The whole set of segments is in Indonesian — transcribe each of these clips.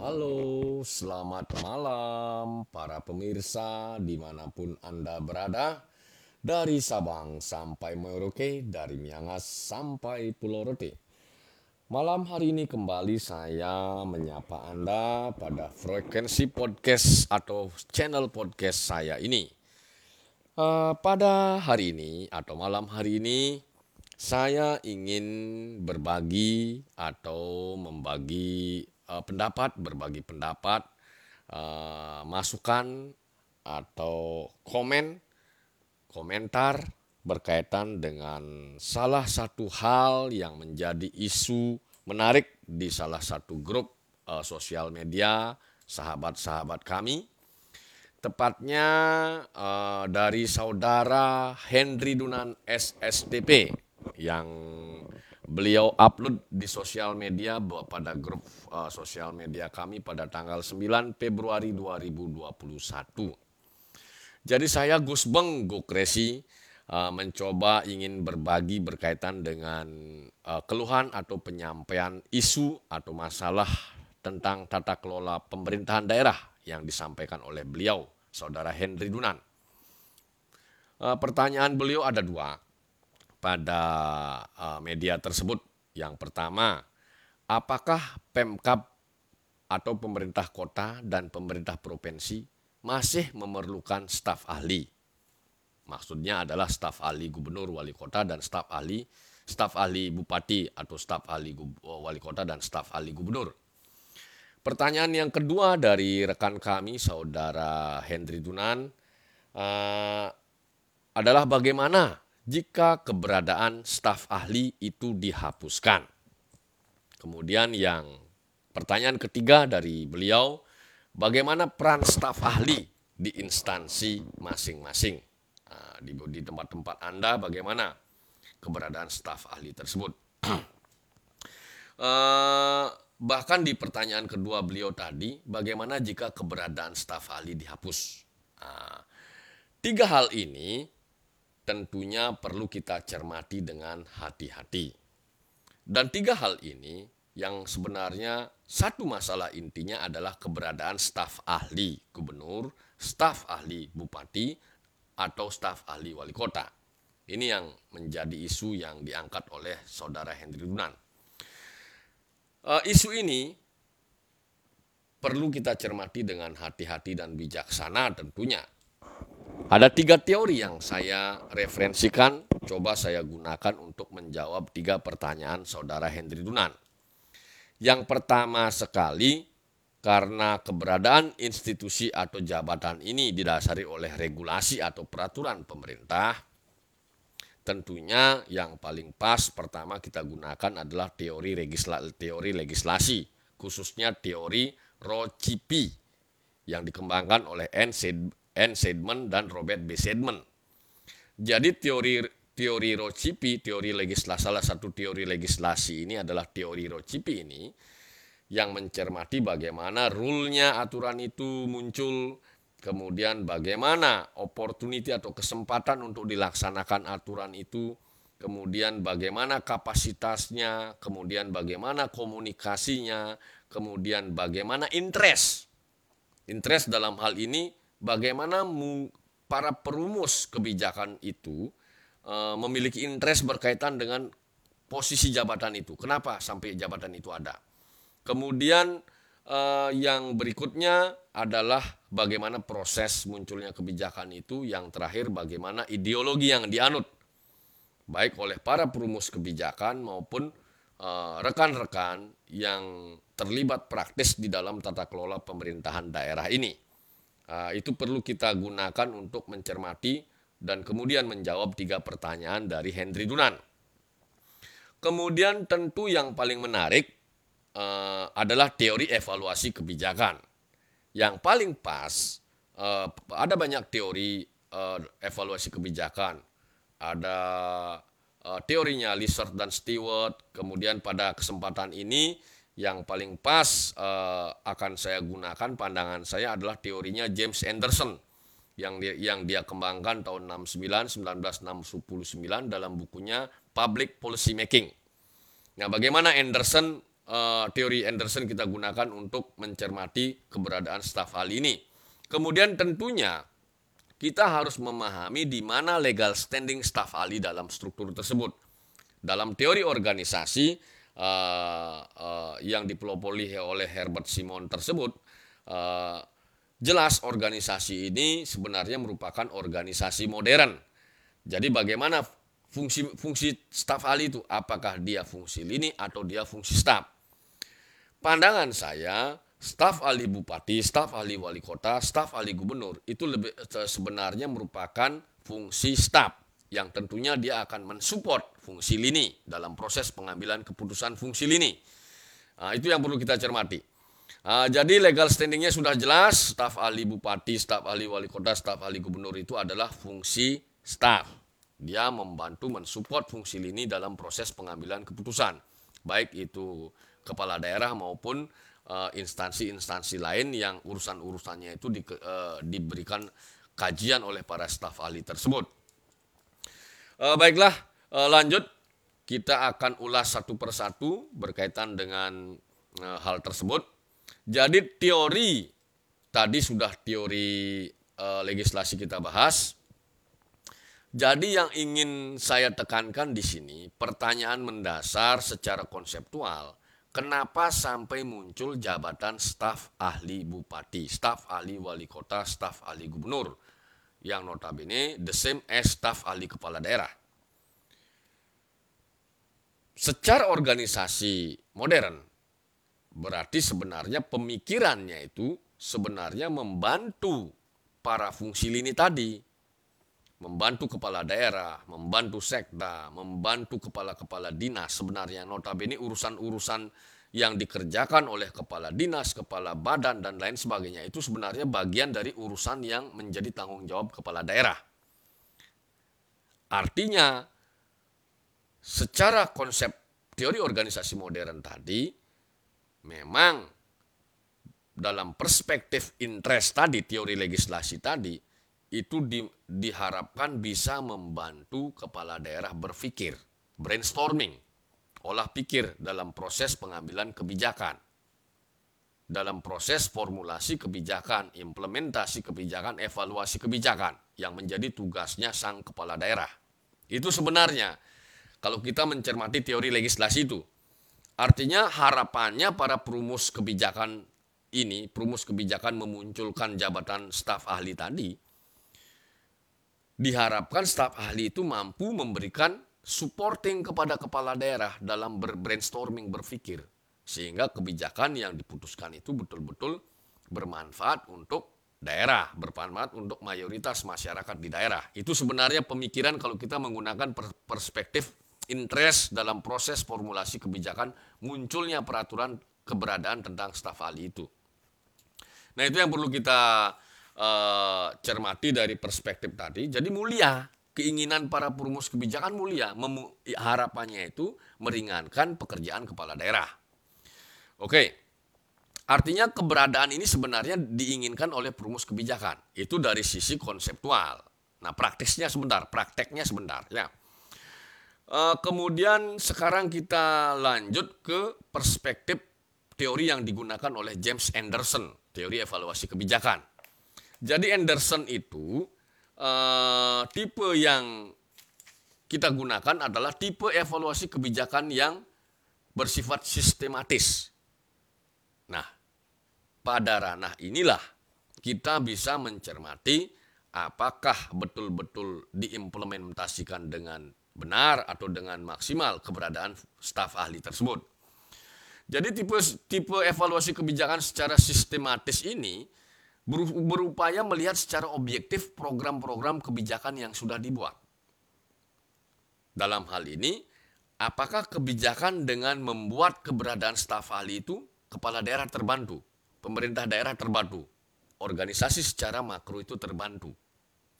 Halo, selamat malam para pemirsa di mana pun Anda berada. Dari Sabang sampai Merauke, dari Miangas sampai Pulau Rote. Malam hari ini kembali saya menyapa Anda pada frekuensi podcast atau channel podcast saya ini. Uh, pada hari ini atau malam hari ini saya ingin berbagi atau membagi uh, pendapat, berbagi pendapat, uh, masukan atau komen, komentar berkaitan dengan salah satu hal yang menjadi isu menarik di salah satu grup uh, sosial media sahabat-sahabat kami. Tepatnya uh, dari saudara Henry Dunan SSTP yang beliau upload di sosial media pada grup uh, sosial media kami pada tanggal 9 Februari 2021. Jadi saya Gus Beng Gokresi uh, mencoba ingin berbagi berkaitan dengan uh, keluhan atau penyampaian isu atau masalah tentang tata kelola pemerintahan daerah yang disampaikan oleh beliau, Saudara Henry Dunan. Uh, pertanyaan beliau ada dua pada uh, media tersebut. Yang pertama, apakah Pemkap atau pemerintah kota dan pemerintah provinsi masih memerlukan staf ahli? Maksudnya adalah staf ahli gubernur, wali kota dan staf ahli staf ahli bupati atau staf ahli wali kota dan staf ahli gubernur. Pertanyaan yang kedua dari rekan kami, saudara Henry Dunan, uh, adalah bagaimana jika keberadaan staf ahli itu dihapuskan. Kemudian yang pertanyaan ketiga dari beliau, bagaimana peran staf ahli di instansi masing-masing? Nah, di tempat-tempat Anda bagaimana keberadaan staf ahli tersebut? uh, bahkan di pertanyaan kedua beliau tadi, bagaimana jika keberadaan staf ahli dihapus? Nah, tiga hal ini tentunya perlu kita cermati dengan hati-hati. Dan tiga hal ini yang sebenarnya satu masalah intinya adalah keberadaan staf ahli gubernur, staf ahli bupati, atau staf ahli wali kota. Ini yang menjadi isu yang diangkat oleh saudara Hendri Dunan. Uh, isu ini perlu kita cermati dengan hati-hati dan bijaksana tentunya ada tiga teori yang saya referensikan, coba saya gunakan untuk menjawab tiga pertanyaan saudara Hendri Dunan. Yang pertama sekali, karena keberadaan institusi atau jabatan ini didasari oleh regulasi atau peraturan pemerintah, tentunya yang paling pas pertama kita gunakan adalah teori, legisla, teori legislasi, khususnya teori Rocipi yang dikembangkan oleh N. N. Sedman dan Robert B. Sedman. Jadi teori teori Rocipi, teori legislasi salah satu teori legislasi ini adalah teori Rocipi ini yang mencermati bagaimana rule-nya aturan itu muncul, kemudian bagaimana opportunity atau kesempatan untuk dilaksanakan aturan itu, kemudian bagaimana kapasitasnya, kemudian bagaimana komunikasinya, kemudian bagaimana interest. Interest dalam hal ini bagaimana para perumus kebijakan itu uh, memiliki interest berkaitan dengan posisi jabatan itu. Kenapa sampai jabatan itu ada? Kemudian uh, yang berikutnya adalah bagaimana proses munculnya kebijakan itu. Yang terakhir bagaimana ideologi yang dianut baik oleh para perumus kebijakan maupun eh, rekan-rekan uh, yang terlibat praktis di dalam tata kelola pemerintahan daerah ini. Ah, itu perlu kita gunakan untuk mencermati dan kemudian menjawab tiga pertanyaan dari Henry Dunan. Kemudian tentu yang paling menarik uh, adalah teori evaluasi kebijakan. Yang paling pas, uh, ada banyak teori uh, evaluasi kebijakan. Ada uh, teorinya Lizard dan Stewart. Kemudian pada kesempatan ini yang paling pas uh, akan saya gunakan pandangan saya adalah teorinya James Anderson yang dia, yang dia kembangkan tahun 69 1969 dalam bukunya Public Policy Making. Nah, bagaimana Anderson eh, teori Anderson kita gunakan untuk mencermati keberadaan staf ahli ini. Kemudian tentunya kita harus memahami di mana legal standing staf ahli dalam struktur tersebut. Dalam teori organisasi uh, uh, yang dipelopori oleh Herbert Simon tersebut, uh, jelas organisasi ini sebenarnya merupakan organisasi modern. Jadi bagaimana fungsi fungsi staf ahli itu? Apakah dia fungsi lini atau dia fungsi staf? Pandangan saya, staf ahli bupati, staf ahli wali kota, staf ahli gubernur itu lebih sebenarnya merupakan fungsi staf yang tentunya dia akan mensupport fungsi lini dalam proses pengambilan keputusan fungsi lini. Nah, itu yang perlu kita cermati. Nah, jadi legal standingnya sudah jelas, staf ahli bupati, staf ahli wali kota, staf ahli gubernur itu adalah fungsi staf. Dia membantu mensupport fungsi lini dalam proses pengambilan keputusan, baik itu kepala daerah maupun eh, instansi-instansi uh, lain yang urusan-urusannya itu di, uh, diberikan kajian oleh para staf ahli tersebut. Uh, baiklah, uh, lanjut kita akan ulas satu persatu berkaitan dengan uh, hal tersebut. Jadi teori tadi sudah teori uh, legislasi kita bahas. Jadi yang ingin saya tekankan di sini pertanyaan mendasar secara konseptual. Kenapa sampai muncul jabatan staf ahli bupati, staf ahli wali kota, staf ahli gubernur yang notabene the same as staf ahli kepala daerah. Secara organisasi modern, Berarti sebenarnya pemikirannya itu sebenarnya membantu para fungsi lini tadi. Membantu kepala daerah, membantu sekda, membantu kepala-kepala dinas. Sebenarnya notabene urusan-urusan yang dikerjakan oleh kepala dinas, kepala badan, dan lain sebagainya itu sebenarnya bagian dari urusan yang menjadi tanggung jawab kepala daerah. Artinya, secara konsep teori organisasi modern tadi, memang dalam perspektif interest tadi, teori legislasi tadi, itu di, diharapkan bisa membantu kepala daerah berpikir, brainstorming, olah pikir dalam proses pengambilan kebijakan. Dalam proses formulasi kebijakan, implementasi kebijakan, evaluasi kebijakan yang menjadi tugasnya sang kepala daerah. Itu sebenarnya kalau kita mencermati teori legislasi itu, Artinya harapannya para perumus kebijakan ini, perumus kebijakan memunculkan jabatan staf ahli tadi, diharapkan staf ahli itu mampu memberikan supporting kepada kepala daerah dalam brainstorming berpikir sehingga kebijakan yang diputuskan itu betul-betul bermanfaat untuk daerah, bermanfaat untuk mayoritas masyarakat di daerah. Itu sebenarnya pemikiran kalau kita menggunakan perspektif interest dalam proses formulasi kebijakan munculnya peraturan keberadaan tentang staf ahli itu. Nah itu yang perlu kita uh, cermati dari perspektif tadi. Jadi mulia, keinginan para perumus kebijakan mulia, harapannya itu meringankan pekerjaan kepala daerah. Oke, artinya keberadaan ini sebenarnya diinginkan oleh perumus kebijakan. Itu dari sisi konseptual. Nah praktisnya sebentar, prakteknya sebentar. Ya. Uh, kemudian sekarang kita lanjut ke perspektif teori yang digunakan oleh James Anderson, teori evaluasi kebijakan. Jadi Anderson itu uh, tipe yang kita gunakan adalah tipe evaluasi kebijakan yang bersifat sistematis. Nah, pada ranah inilah kita bisa mencermati apakah betul-betul diimplementasikan dengan benar atau dengan maksimal keberadaan staf ahli tersebut. Jadi tipe tipe evaluasi kebijakan secara sistematis ini berupaya melihat secara objektif program-program kebijakan yang sudah dibuat. Dalam hal ini, apakah kebijakan dengan membuat keberadaan staf ahli itu kepala daerah terbantu, pemerintah daerah terbantu, organisasi secara makro itu terbantu?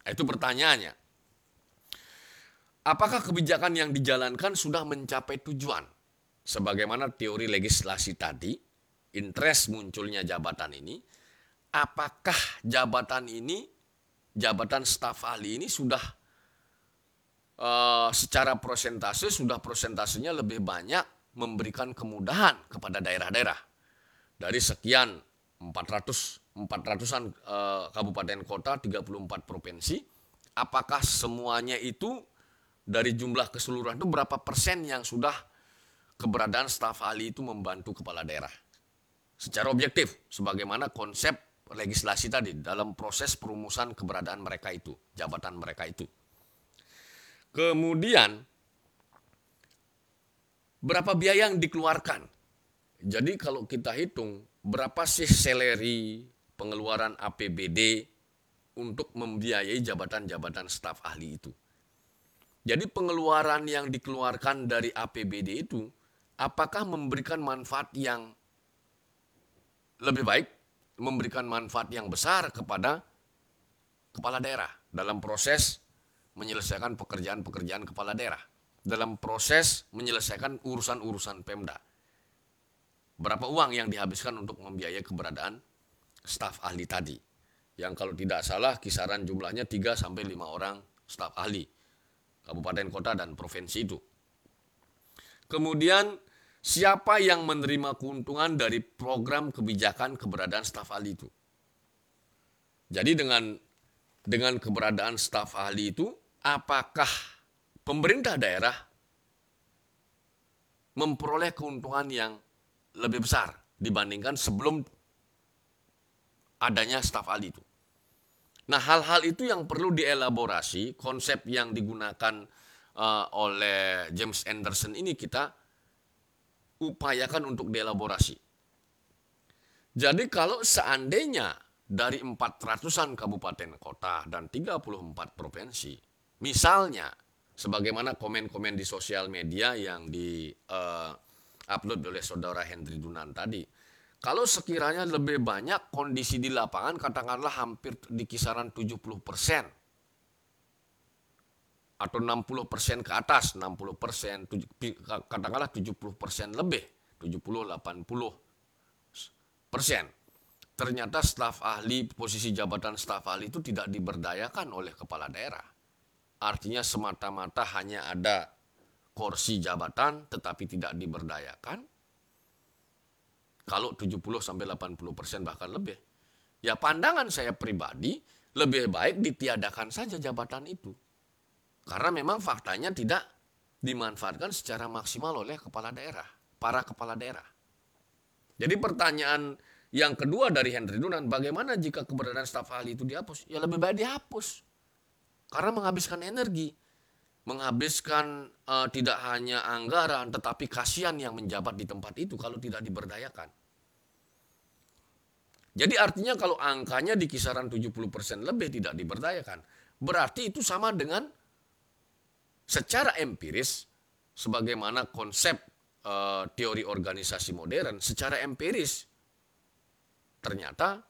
Itu pertanyaannya apakah kebijakan yang dijalankan sudah mencapai tujuan? Sebagaimana teori legislasi tadi, interest munculnya jabatan ini, apakah jabatan ini, jabatan staf ahli ini sudah uh, secara prosentase, sudah prosentasenya lebih banyak memberikan kemudahan kepada daerah-daerah. Dari sekian 400 400-an eh, kabupaten kota, 34 provinsi, apakah semuanya itu dari jumlah keseluruhan itu berapa persen yang sudah keberadaan staf ahli itu membantu kepala daerah? Secara objektif, sebagaimana konsep legislasi tadi dalam proses perumusan keberadaan mereka itu, jabatan mereka itu. Kemudian berapa biaya yang dikeluarkan? Jadi kalau kita hitung berapa sih seleri pengeluaran APBD untuk membiayai jabatan-jabatan staf ahli itu. Jadi pengeluaran yang dikeluarkan dari APBD itu apakah memberikan manfaat yang lebih baik, memberikan manfaat yang besar kepada kepala daerah dalam proses menyelesaikan pekerjaan-pekerjaan kepala daerah, dalam proses menyelesaikan urusan-urusan Pemda. Berapa uang yang dihabiskan untuk membiayai keberadaan staf ahli tadi. Yang kalau tidak salah kisaran jumlahnya 3 sampai 5 orang staf ahli kabupaten kota dan provinsi itu. Kemudian siapa yang menerima keuntungan dari program kebijakan keberadaan staf ahli itu? Jadi dengan dengan keberadaan staf ahli itu apakah pemerintah daerah memperoleh keuntungan yang lebih besar dibandingkan sebelum adanya staf ahli itu. Nah, hal-hal itu yang perlu dielaborasi, konsep yang digunakan uh, oleh James Anderson ini kita upayakan untuk dielaborasi. Jadi kalau seandainya dari 400-an kabupaten kota dan 34 provinsi, misalnya sebagaimana komen-komen di sosial media yang di uh, upload oleh saudara Hendri Dunan tadi, kalau sekiranya lebih banyak kondisi di lapangan katakanlah hampir di kisaran 70 persen atau 60 persen ke atas 60 persen katakanlah 70 persen lebih 70 80 persen ternyata staf ahli posisi jabatan staf ahli itu tidak diberdayakan oleh kepala daerah artinya semata-mata hanya ada kursi jabatan tetapi tidak diberdayakan kalau 70 sampai 80 persen bahkan lebih. Ya pandangan saya pribadi lebih baik ditiadakan saja jabatan itu. Karena memang faktanya tidak dimanfaatkan secara maksimal oleh kepala daerah, para kepala daerah. Jadi pertanyaan yang kedua dari Henry Dunan, bagaimana jika keberadaan staf ahli itu dihapus? Ya lebih baik dihapus. Karena menghabiskan energi, menghabiskan uh, tidak hanya anggaran, tetapi kasihan yang menjabat di tempat itu kalau tidak diberdayakan. Jadi artinya kalau angkanya di kisaran 70% lebih tidak diberdayakan, berarti itu sama dengan secara empiris sebagaimana konsep uh, teori organisasi modern secara empiris ternyata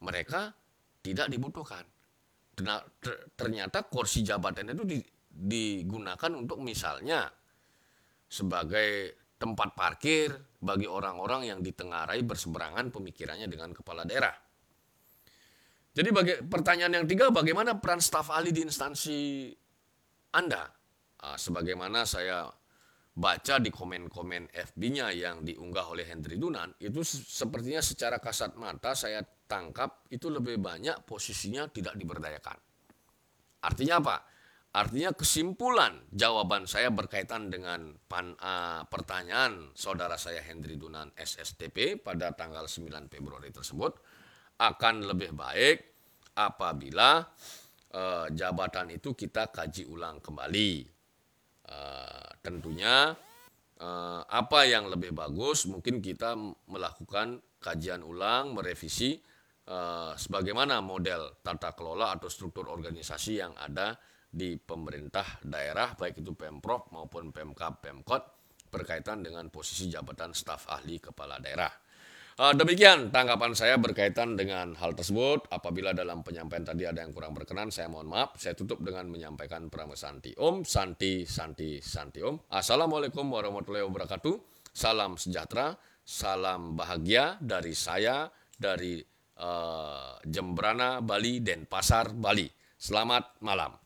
mereka tidak dibutuhkan. Ternyata kursi jabatan itu digunakan untuk misalnya sebagai tempat parkir bagi orang-orang yang ditengarai berseberangan pemikirannya dengan kepala daerah. Jadi bagi, pertanyaan yang tiga, bagaimana peran staf ahli di instansi Anda? Nah, sebagaimana saya baca di komen-komen FB-nya yang diunggah oleh Hendri Dunan, itu sepertinya secara kasat mata saya tangkap itu lebih banyak posisinya tidak diberdayakan. Artinya apa? Artinya kesimpulan jawaban saya berkaitan dengan pan, uh, pertanyaan saudara saya Hendri Dunan SSTP pada tanggal 9 Februari tersebut akan lebih baik apabila uh, jabatan itu kita kaji ulang kembali. Uh, tentunya uh, apa yang lebih bagus mungkin kita melakukan kajian ulang, merevisi uh, sebagaimana model tata kelola atau struktur organisasi yang ada di pemerintah daerah baik itu Pemprov maupun Pemkap Pemkot berkaitan dengan posisi jabatan staf ahli kepala daerah. Uh, demikian tanggapan saya berkaitan dengan hal tersebut. Apabila dalam penyampaian tadi ada yang kurang berkenan, saya mohon maaf. Saya tutup dengan menyampaikan pramesanti Om, Santi, Santi, Santi Om. Assalamualaikum warahmatullahi wabarakatuh. Salam sejahtera, salam bahagia dari saya, dari uh, Jembrana, Bali, dan Pasar, Bali. Selamat malam.